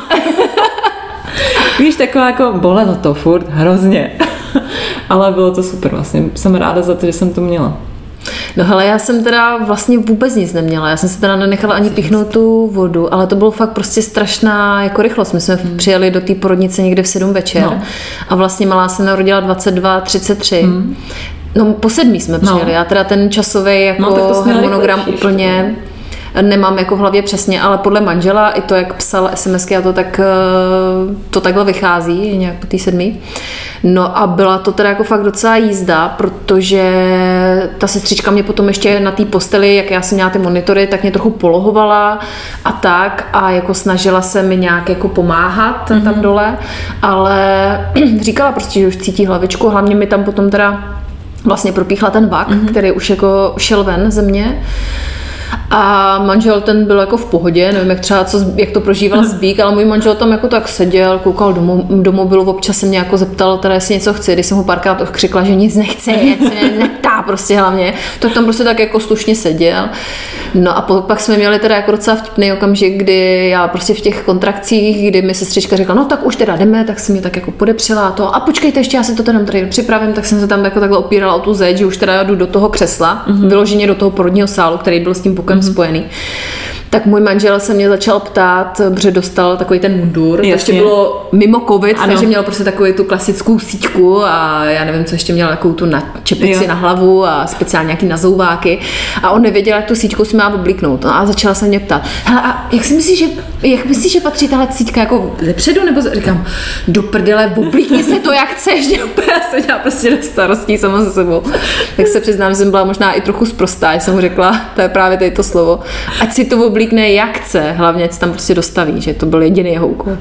Víš, taková jako bolelo to furt hrozně. Ale bylo to super vlastně. Jsem ráda za to, že jsem to měla. No hele, já jsem teda vlastně vůbec nic neměla. Já jsem se teda nenechala ani pichnout tu vodu, ale to bylo fakt prostě strašná jako rychlost. My jsme hmm. přijeli do té porodnice někde v 7 večer no. a vlastně malá se narodila 22, 33. Hmm. No po sedmí jsme přijeli. No. Já teda ten časový jako no, harmonogram úplně nemám jako v hlavě přesně, ale podle manžela i to, jak psal SMSky a to, tak eh, to takhle vychází, nějak po té sedmi. No a byla to teda jako fakt docela jízda, protože ta sestřička mě potom ještě na té posteli, jak já jsem měla ty monitory, tak mě trochu polohovala a tak a jako snažila se mi nějak jako pomáhat mm-hmm. tam dole, ale říkala prostě, že už cítí hlavičku, hlavně mi tam potom teda vlastně propíchla ten vak, mm-hmm. který už jako šel ven ze mě. A manžel ten byl jako v pohodě, nevím, jak třeba, co, jak to prožíval zbík, ale můj manžel tam jako tak seděl, koukal do, mo, do mobilu, občas se mě jako zeptal, teda jestli něco chce, když jsem mu párkrát křikla, že nic nechce, nic se neptá prostě hlavně, to tam prostě tak jako slušně seděl. No a pak jsme měli teda jako docela vtipný okamžik, kdy já prostě v těch kontrakcích, kdy mi sestřička řekla, no tak už teda jdeme, tak si mě tak jako podepřela to a počkejte, ještě já si to teda tady připravím, tak jsem se tam jako takhle opírala o tu zeď, že už teda jdu do toho křesla, mm-hmm. vyloženě do toho porodního sálu, který byl s tím pukem mm-hmm. spojený tak můj manžel se mě začal ptát, protože dostal takový ten mundur. To ještě bylo mimo covid, ano. takže měl prostě takovou tu klasickou síťku a já nevím, co ještě měl, takovou tu na čepici jo. na hlavu a speciálně nějaký nazouváky. A on nevěděl, jak tu síťku si má oblíknout. No a začala se mě ptát, hele, a jak si myslíš, že, jak myslíš, že patří tahle cítka jako zepředu, nebo za-" říkám, do prdele, oblíkni se to, jak chceš, že úplně se dělá prostě do starostí sama se sebou. Tak se přiznám, že jsem byla možná i trochu zprostá, že jsem mu řekla, to je právě tady to slovo, ať si to oblíkne jak chce, hlavně se tam prostě dostaví, že to byl jediný jeho úkol.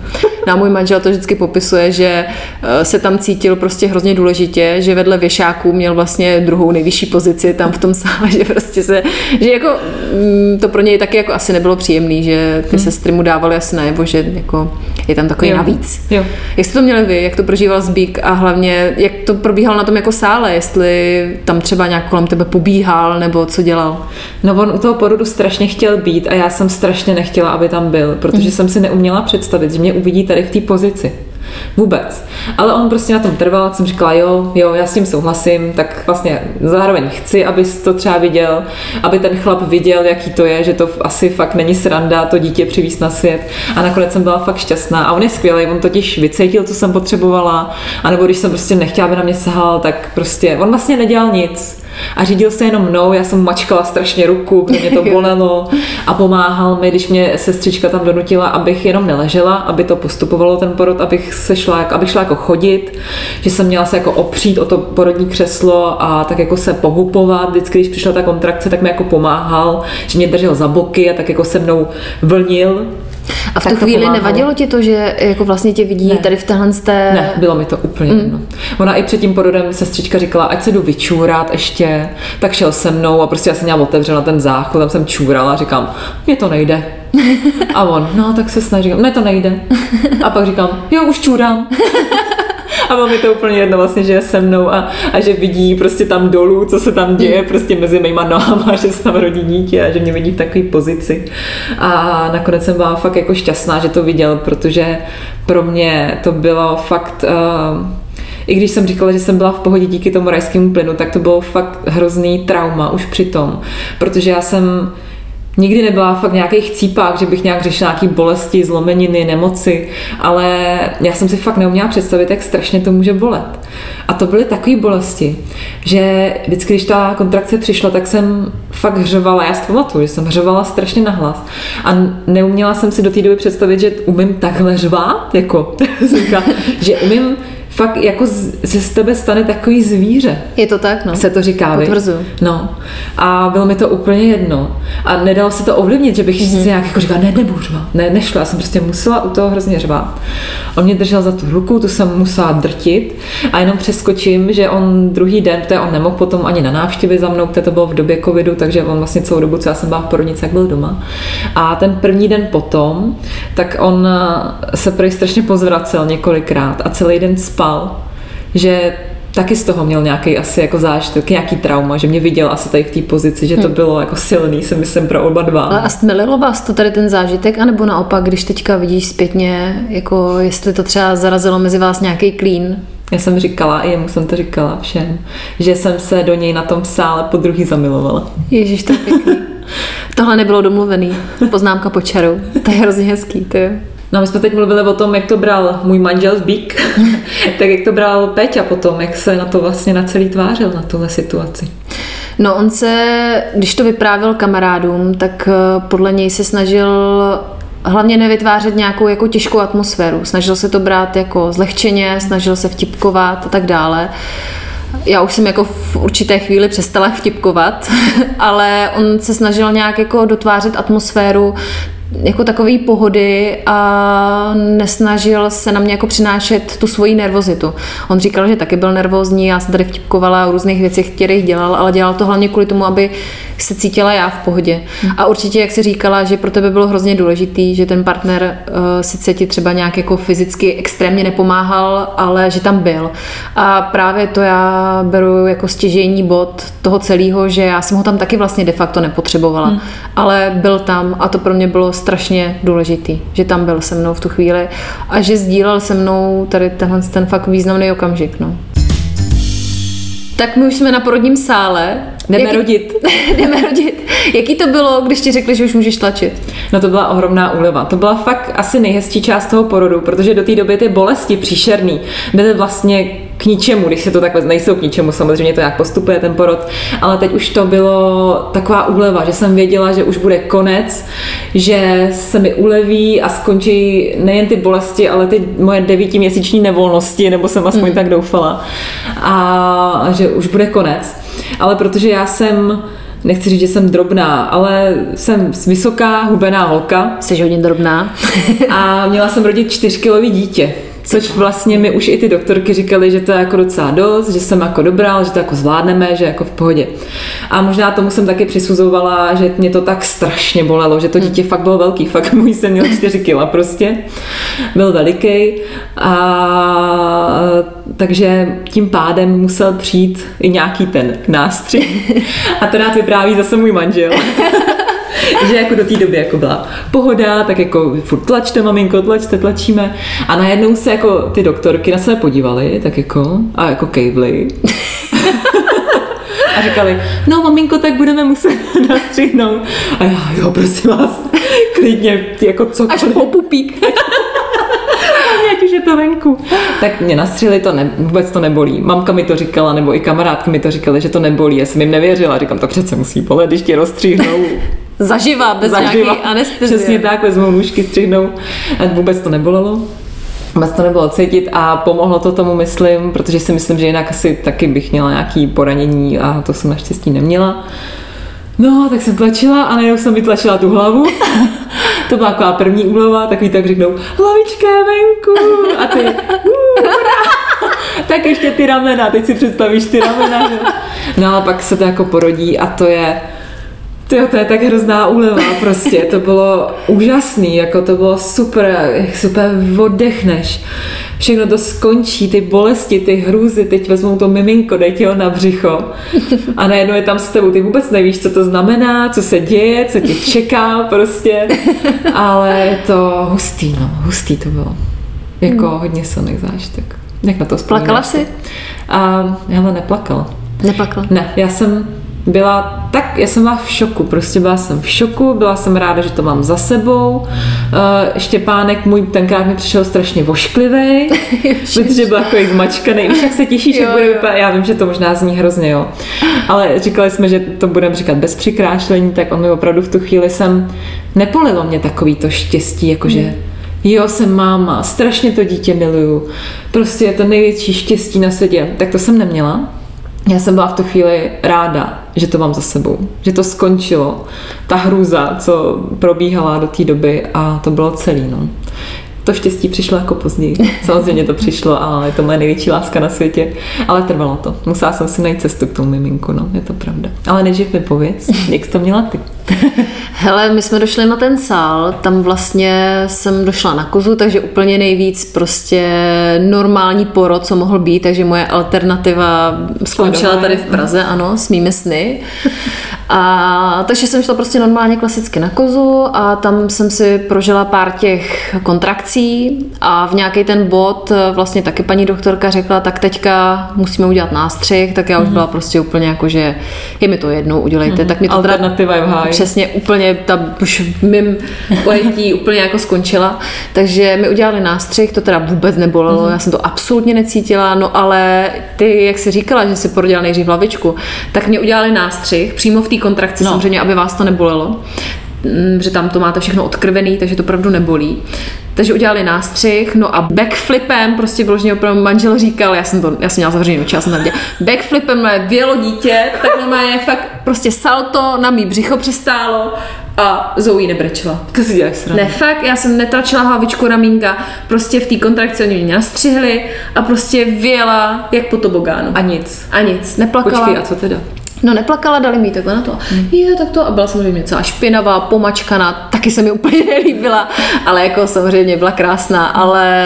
No a můj manžel to vždycky popisuje, že eh, se tam cítil prostě hrozně důležitě, že vedle věšáků měl vlastně druhou nejvyšší pozici tam v tom sále, že prostě se, že jako mm, to pro něj taky jako asi nebylo příjemný, že ty hmm. sestry mu dávaly asi najevo, že jako je tam takový Jo. navíc. Jo. Jak jste to měli vy, jak to prožíval Zbík a hlavně jak to probíhalo na tom jako sále, jestli tam třeba nějak kolem tebe pobíhal nebo co dělal? No on u toho porodu strašně chtěl být a já jsem strašně nechtěla, aby tam byl, protože jsem si neuměla představit, že mě uvidí tady v té pozici. Vůbec. Ale on prostě na tom trval, jsem říkala, jo, jo, já s tím souhlasím, tak vlastně zároveň chci, abys to třeba viděl, aby ten chlap viděl, jaký to je, že to asi fakt není sranda to dítě přivízt na svět. A nakonec jsem byla fakt šťastná. A on je skvělý, on totiž vycítil, co jsem potřebovala, a nebo když jsem prostě nechtěla, aby na mě sahal, tak prostě on vlastně nedělal nic. A řídil se jenom mnou, já jsem mačkala strašně ruku, protože mě to bolelo a pomáhal mi, když mě sestřička tam donutila, abych jenom neležela, aby to postupovalo ten porod, abych se šla, abych šla jako chodit, že jsem měla se jako opřít o to porodní křeslo a tak jako se pohupovat. Vždycky, když přišla ta kontrakce, tak mi jako pomáhal, že mě držel za boky a tak jako se mnou vlnil. A v Tak tu chvíli pomáhalo. nevadilo ti to, že jako vlastně tě vidí Ne. tady v téhle té... Ne, bylo mi to úplně mm. jedno. Ona i před tím porodem sestřička říkala, ať se jdu vyčůrat ještě, tak šel se mnou a prostě já jsem měla otevřena ten záchod, tam jsem čůrala a říkám, mně to nejde. A on, no tak se snaží, ne to nejde. A pak říkám, jo, už čůrám. A bylo mi to úplně jedno vlastně, že je se mnou a, a že vidí prostě tam dolů, co se tam děje, prostě mezi mýma nohama, že se tam rodí dítě a že mě vidí v takové pozici. A nakonec jsem byla fakt jako šťastná, že to viděl, protože pro mě to bylo fakt... Uh, i když jsem říkala, že jsem byla v pohodě díky tomu rajskému plynu, tak to bylo fakt hrozný trauma už přitom, protože já jsem Nikdy nebyla fakt nějakých chcípách, že bych nějak řešila nějaké bolesti, zlomeniny, nemoci, ale já jsem si fakt neuměla představit, jak strašně to může bolet. A to byly takové bolesti, že vždycky, když ta kontrakce přišla, tak jsem fakt hřovala. Já si pamatuju, že jsem hřovala strašně nahlas. A neuměla jsem si do té doby představit, že umím takhle řvát, jako, že umím fakt jako z, se z tebe stane takový zvíře. Je to tak, no. Se to říká? Potvrzuju. No. A bylo mi to úplně jedno. A nedalo se to ovlivnit, že bych mm-hmm. si nějak jako říkala, ne, nebudu řvát. Ne, nešla. Já jsem prostě musela u toho hrozně řvát. On mě držel za tu ruku, tu jsem musela drtit a jenom přeskočím, že on druhý den, protože on nemohl potom ani na návštěvy za mnou, protože to bylo v době covidu, takže on vlastně celou dobu, co já jsem byla v porodnici, jak byl doma. A ten první den potom, tak on eh, se prej strašně pozvracel několikrát a celý den spal, že taky z toho měl nějaký asi jako zážitek, nějaký trauma, že mě viděl asi tady v té pozici, že to Hm. bylo jako silný, si myslím, pro oba dva. Ale a stmelilo vás to tady ten zážitek, anebo naopak, když teďka vidíš zpětně, jako jestli to třeba zarazilo mezi vás nějaký klín? Já jsem říkala, i jemu jsem to říkala všem, že jsem se do něj na tom sále po druhý zamilovala. Ježíš, to je pěkný. Tohle nebylo domluvený. Poznámka po čaru. To je hrozně hezký, ty. No my jsme teď mluvili o tom, jak to bral můj manžel Zbík, tak jak to bral Péťa potom, jak se na to vlastně na celý tvářil, na tuhle situaci. No on se, když to vyprávěl kamarádům, tak eh, podle něj se snažil hlavně nevytvářet nějakou jako těžkou atmosféru. Snažil se to brát jako zlehčeně, snažil se vtipkovat a tak dále. Já už jsem jako v určité chvíli přestala vtipkovat, ale on se snažil nějak jako dotvářet atmosféru jako takový pohody a nesnažil se na mě jako přinášet tu svoji nervozitu. On říkal, že taky byl nervózní, já jsem tady vtipkovala o různých věcech, kterých dělal, ale dělal to hlavně kvůli tomu, aby se cítila já v pohodě. A určitě, jak si říkala, že pro tebe bylo hrozně důležitý, že ten partner uh, sice ti třeba nějak jako fyzicky extrémně nepomáhal, ale že tam byl. A právě to já beru jako stěžejní bod toho celého, že já jsem ho tam taky vlastně de facto nepotřebovala, hmm. ale byl tam a to pro mě bylo strašně důležitý, že tam byl se mnou v tu chvíli a že sdílel se mnou tady tenhle ten fakt významný okamžik. No. Tak my už jsme na porodním sále. Jdeme Jaký- rodit. Jdeme rodit. Jaký to bylo, když ti řekli, že už můžeš tlačit? No to byla ohromná úleva. To byla fakt asi nejhezčí část toho porodu, protože do té doby ty bolesti příšerný byly vlastně k ničemu, když se to takhle nejsou k ničemu, samozřejmě to jak postupuje ten porod, ale teď už to bylo taková úleva, že jsem věděla, že už bude konec, že se mi uleví a skončí nejen ty bolesti, ale ty moje devítiměsíční nevolnosti, nebo jsem aspoň mm. tak doufala. A že už bude konec. Ale protože já jsem nechci říct, že jsem drobná, ale jsem vysoká, hubená holka. Jsi hodně drobná. a měla jsem rodit čtyřkilový dítě. Což vlastně mi už i ty doktorky říkali, že to je jako docela dost, že jsem jako dobrá, že to jako zvládneme, že jako v pohodě. A možná tomu jsem taky přisuzovala, že mě to tak strašně bolelo, že to dítě fakt bylo velký, fakt můj jsem měl 4 kila prostě. Byl veliký a takže tím pádem musel přijít i nějaký ten nástřih. A to rád vypráví zase můj manžel. že jako do té doby jako byla pohoda, tak jako furt tlačte maminko, tlačte, tlačíme a najednou se jako ty doktorky na sebe podívaly, tak jako a jako kejvly. a říkali, no maminko, tak budeme muset nastřihnout. A já, jo, prosím vás, klidně, jako cokoliv. Až po pupík. ať už je to venku. Tak mě nastřili, to ne, vůbec to nebolí. Mamka mi to říkala, nebo i kamarádky mi to říkali, že to nebolí. Já jsem jim nevěřila. Říkám, to přece musí bolet, když tě rozstříhnou Zaživa, bez Zaživa. nějaký anestezie. Přesně tak, vezmou nůžky, střihnou. A vůbec to nebolelo. Vůbec to nebylo cítit a pomohlo to tomu, myslím, protože si myslím, že jinak asi taky bych měla nějaký poranění a to jsem naštěstí neměla. No, tak jsem tlačila a najednou jsem vytlačila tu hlavu. to byla taková první úlova, takový tak řeknou, hlavička je venku. A ty, uh, tak ještě ty ramena, teď si představíš ty ramena. Že? No a pak se to jako porodí a to je, Tyjo, to je tak hrozná úleva prostě, to bylo úžasný, jako to bylo super, super oddechneš. Všechno to skončí, ty bolesti, ty hrůzy, teď vezmou to miminko, dej ti ho na břicho a najednou je tam s tebou, ty vůbec nevíš, co to znamená, co se děje, co tě čeká prostě, ale je to hustý, no, hustý to bylo. Jako hmm. hodně silných zážitek. Jak na to vzpomínáš? Plakala jsi? A já neplakala. Neplakala? Ne, já jsem byla tak, já jsem byla v šoku, prostě byla jsem v šoku, byla jsem ráda, že to mám za sebou. Uh, Štěpánek můj tenkrát mi přišel strašně vošklivý, protože byl takový zmačkaný. Už jak se těšíš, jak bude vypadat, já vím, že to možná zní hrozně, jo. Ale říkali jsme, že to budeme říkat bez přikrášlení, tak on mi opravdu v tu chvíli jsem, nepolilo mě takový to štěstí, jakože hmm. Jo, jsem máma, strašně to dítě miluju. Prostě je to největší štěstí na světě. Tak to jsem neměla já jsem byla v tu chvíli ráda, že to mám za sebou, že to skončilo. Ta hrůza, co probíhala do té doby a to bylo celý. No. To štěstí přišlo jako později. Samozřejmě to přišlo a je to moje největší láska na světě. Ale trvalo to. Musela jsem si najít cestu k tomu miminku, no, je to pravda. Ale než mi pověz, jak jsi to měla ty? Hele, my jsme došli na ten sál, tam vlastně jsem došla na kozu, takže úplně nejvíc prostě normální porod, co mohl být, takže moje alternativa skončila tady v Praze, ano, s mými sny. A takže jsem šla prostě normálně klasicky na kozu a tam jsem si prožila pár těch kontrakcí a v nějaký ten bod vlastně taky paní doktorka řekla, tak teďka musíme udělat nástřih, tak já už mhm. byla prostě úplně jako, že je mi to jednou, udělejte. Mm-hmm. Tak mi to Alternativa je v háji. Přesně, úplně ta už v mým pojetí úplně jako skončila. Takže mi udělali nástřih, to teda vůbec nebolelo, mm-hmm. já jsem to absolutně necítila, no ale ty, jak jsi říkala, že si porodila nejdřív hlavičku, tak mě udělali nástřih přímo v té kontrakci, no. samozřejmě, aby vás to nebolelo mm, že tam to máte všechno odkrvený, takže to opravdu nebolí. Takže udělali nástřih, no a backflipem, prostě vyloženě opravdu manžel říkal, já jsem to, já jsem měla zavřený oči, já jsem tam viděla, backflipem moje vělo dítě, tak je fakt prostě salto na mý břicho přistálo a Zoe nebrečela. To si děláš Ne, fakt, já jsem netračila hlavičku ramínka, prostě v té kontrakci oni mě nastřihli a prostě věla jak po tobogánu. A nic. A nic, neplakala. Počkej, a co teda? No neplakala, dali mi takhle na to. Hmm. Je, tak to a byla samozřejmě celá špinavá, pomačkaná, taky se mi úplně nelíbila, ale jako samozřejmě byla krásná, ale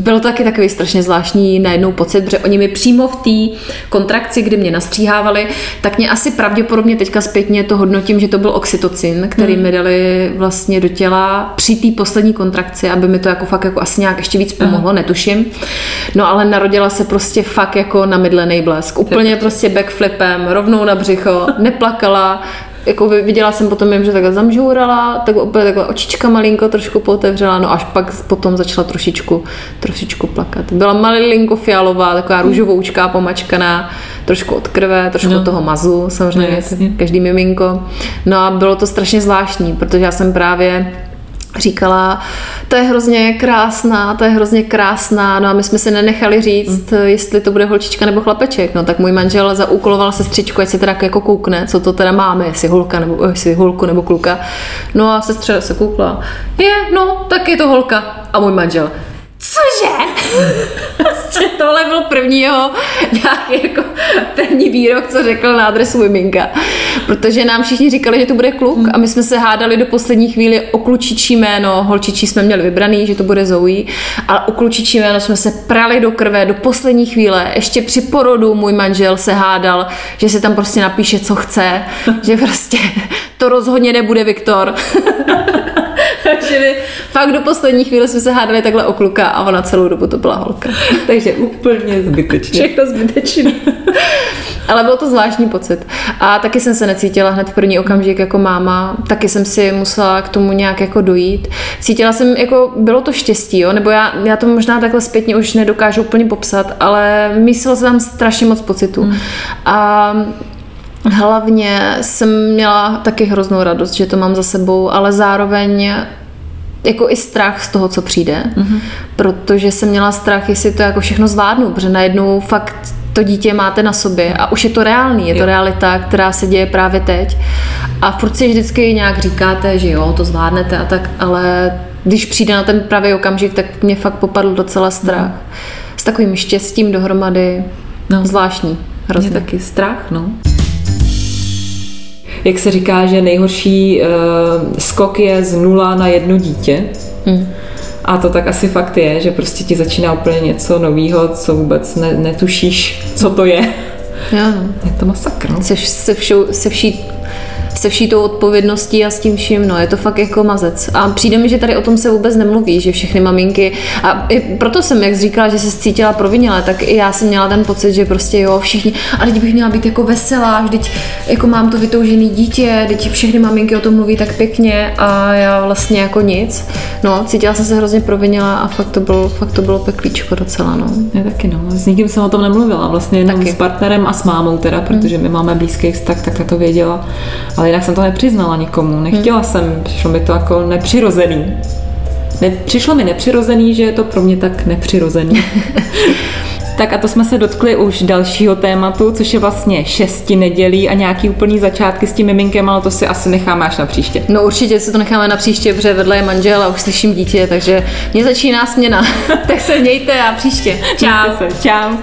bylo to taky takový strašně zvláštní najednou pocit, protože oni mi přímo v té kontrakci, kdy mě nastříhávali, tak mě asi pravděpodobně teďka zpětně to hodnotím, že to byl oxytocin, který hmm. mi dali vlastně do těla při té poslední kontrakci, aby mi to jako fakt jako asi nějak ještě víc pomohlo, hmm. netuším. No ale narodila se prostě fakt jako namydlený blesk. Úplně prostě backflipem, rovnou na břicho, neplakala, jako viděla jsem potom jim, že takhle zamžourala, tak opět takhle očička malinko trošku pootevřela, no až pak potom začala trošičku, trošičku plakat. Byla malinko fialová, taková růžovoučká, pomačkaná, trošku od krve, trošku No. no. toho mazu, samozřejmě, No, jasně. každý miminko. No a bylo to strašně zvláštní, protože já jsem právě říkala, to je hrozně krásná, to je hrozně krásná, no a my jsme si nenechali říct, mm. jestli to bude holčička nebo chlapeček, no tak můj manžel zaúkoloval sestřičku, ať se teda jako koukne, co to teda máme, jestli holka nebo, jestli holku nebo kluka, no a sestře se koukla, je, no, tak je to holka a můj manžel, cože? Prostě tohle byl první jeho nějaký jako první výrok, co řekl na adresu miminka. Protože nám všichni říkali, že to bude kluk a my jsme se hádali do poslední chvíli o klučičí jméno. Holčičí jsme měli vybraný, že to bude Zoe, ale o klučičí jméno jsme se prali do krve do poslední chvíle. Ještě při porodu můj manžel se hádal, že si tam prostě napíše, co chce, že prostě to rozhodně nebude Viktor. Takže fakt do poslední chvíle jsme se hádali takhle o kluka a ona celou dobu to byla holka. Takže úplně zbytečně. Všechno zbytečné. Ale byl to zvláštní pocit. A taky jsem se necítila hned v první okamžik jako máma. Taky jsem si musela k tomu nějak jako dojít. Cítila jsem, jako bylo to štěstí, jo? nebo já, já to možná takhle zpětně už nedokážu úplně popsat, ale mísila se tam strašně moc pocitů. Mm. A hlavně jsem měla taky hroznou radost, že to mám za sebou, ale zároveň jako i strach z toho, co přijde, mm-hmm. protože jsem měla strach, jestli to jako všechno zvládnu, protože najednou fakt to dítě máte na sobě a už je to reálný, je to Jo. realita, která se děje právě teď a furt si vždycky nějak říkáte, že jo, to zvládnete a tak, ale když přijde na ten pravý okamžik, tak mě fakt popadl docela strach. S takovým štěstím dohromady, No. no. zvláštní, Hrozně hrozně. taky strach, no. Jak se říká, že nejhorší uh, skok je z nula na jedno dítě. Hm. A to tak asi fakt je, že prostě ti začíná úplně něco nového, co vůbec ne, netušíš, co to je. Jo, no. Je to masakr. no. se, se, všou, se vší se vší tou odpovědností a s tím vším, no, je to fakt jako mazec. A přijde mi, že tady o tom se vůbec nemluví, že všechny maminky, a i proto jsem, jak říkala, že se cítila provinile, tak i já jsem měla ten pocit, že prostě jo, všichni, ale teď bych měla být jako veselá, vždyť jako mám to vytoužený dítě, teď všechny maminky o tom mluví tak pěkně a já vlastně jako nic. No, cítila jsem se hrozně provinila a fakt to bylo, fakt to bylo peklíčko docela, no. Já taky no. S nikým jsem o tom nemluvila, vlastně jenom Taky. s partnerem a s mámou teda, protože my máme blízký vztah, tak ta to věděla. Ale jinak jsem to nepřiznala nikomu, nechtěla jsem, přišlo mi to jako nepřirozený. Ne, přišlo mi nepřirozený, že je to pro mě tak nepřirozený. tak a to jsme se dotkli už dalšího tématu, což je vlastně šesti nedělí a nějaký úplný začátky s tím miminkem, ale to si asi necháme až na příště. No určitě si to necháme na příště, protože vedle je manžel a už slyším dítě, takže mě začíná směna. tak se mějte a příště. Čau. Mějte se. Čau.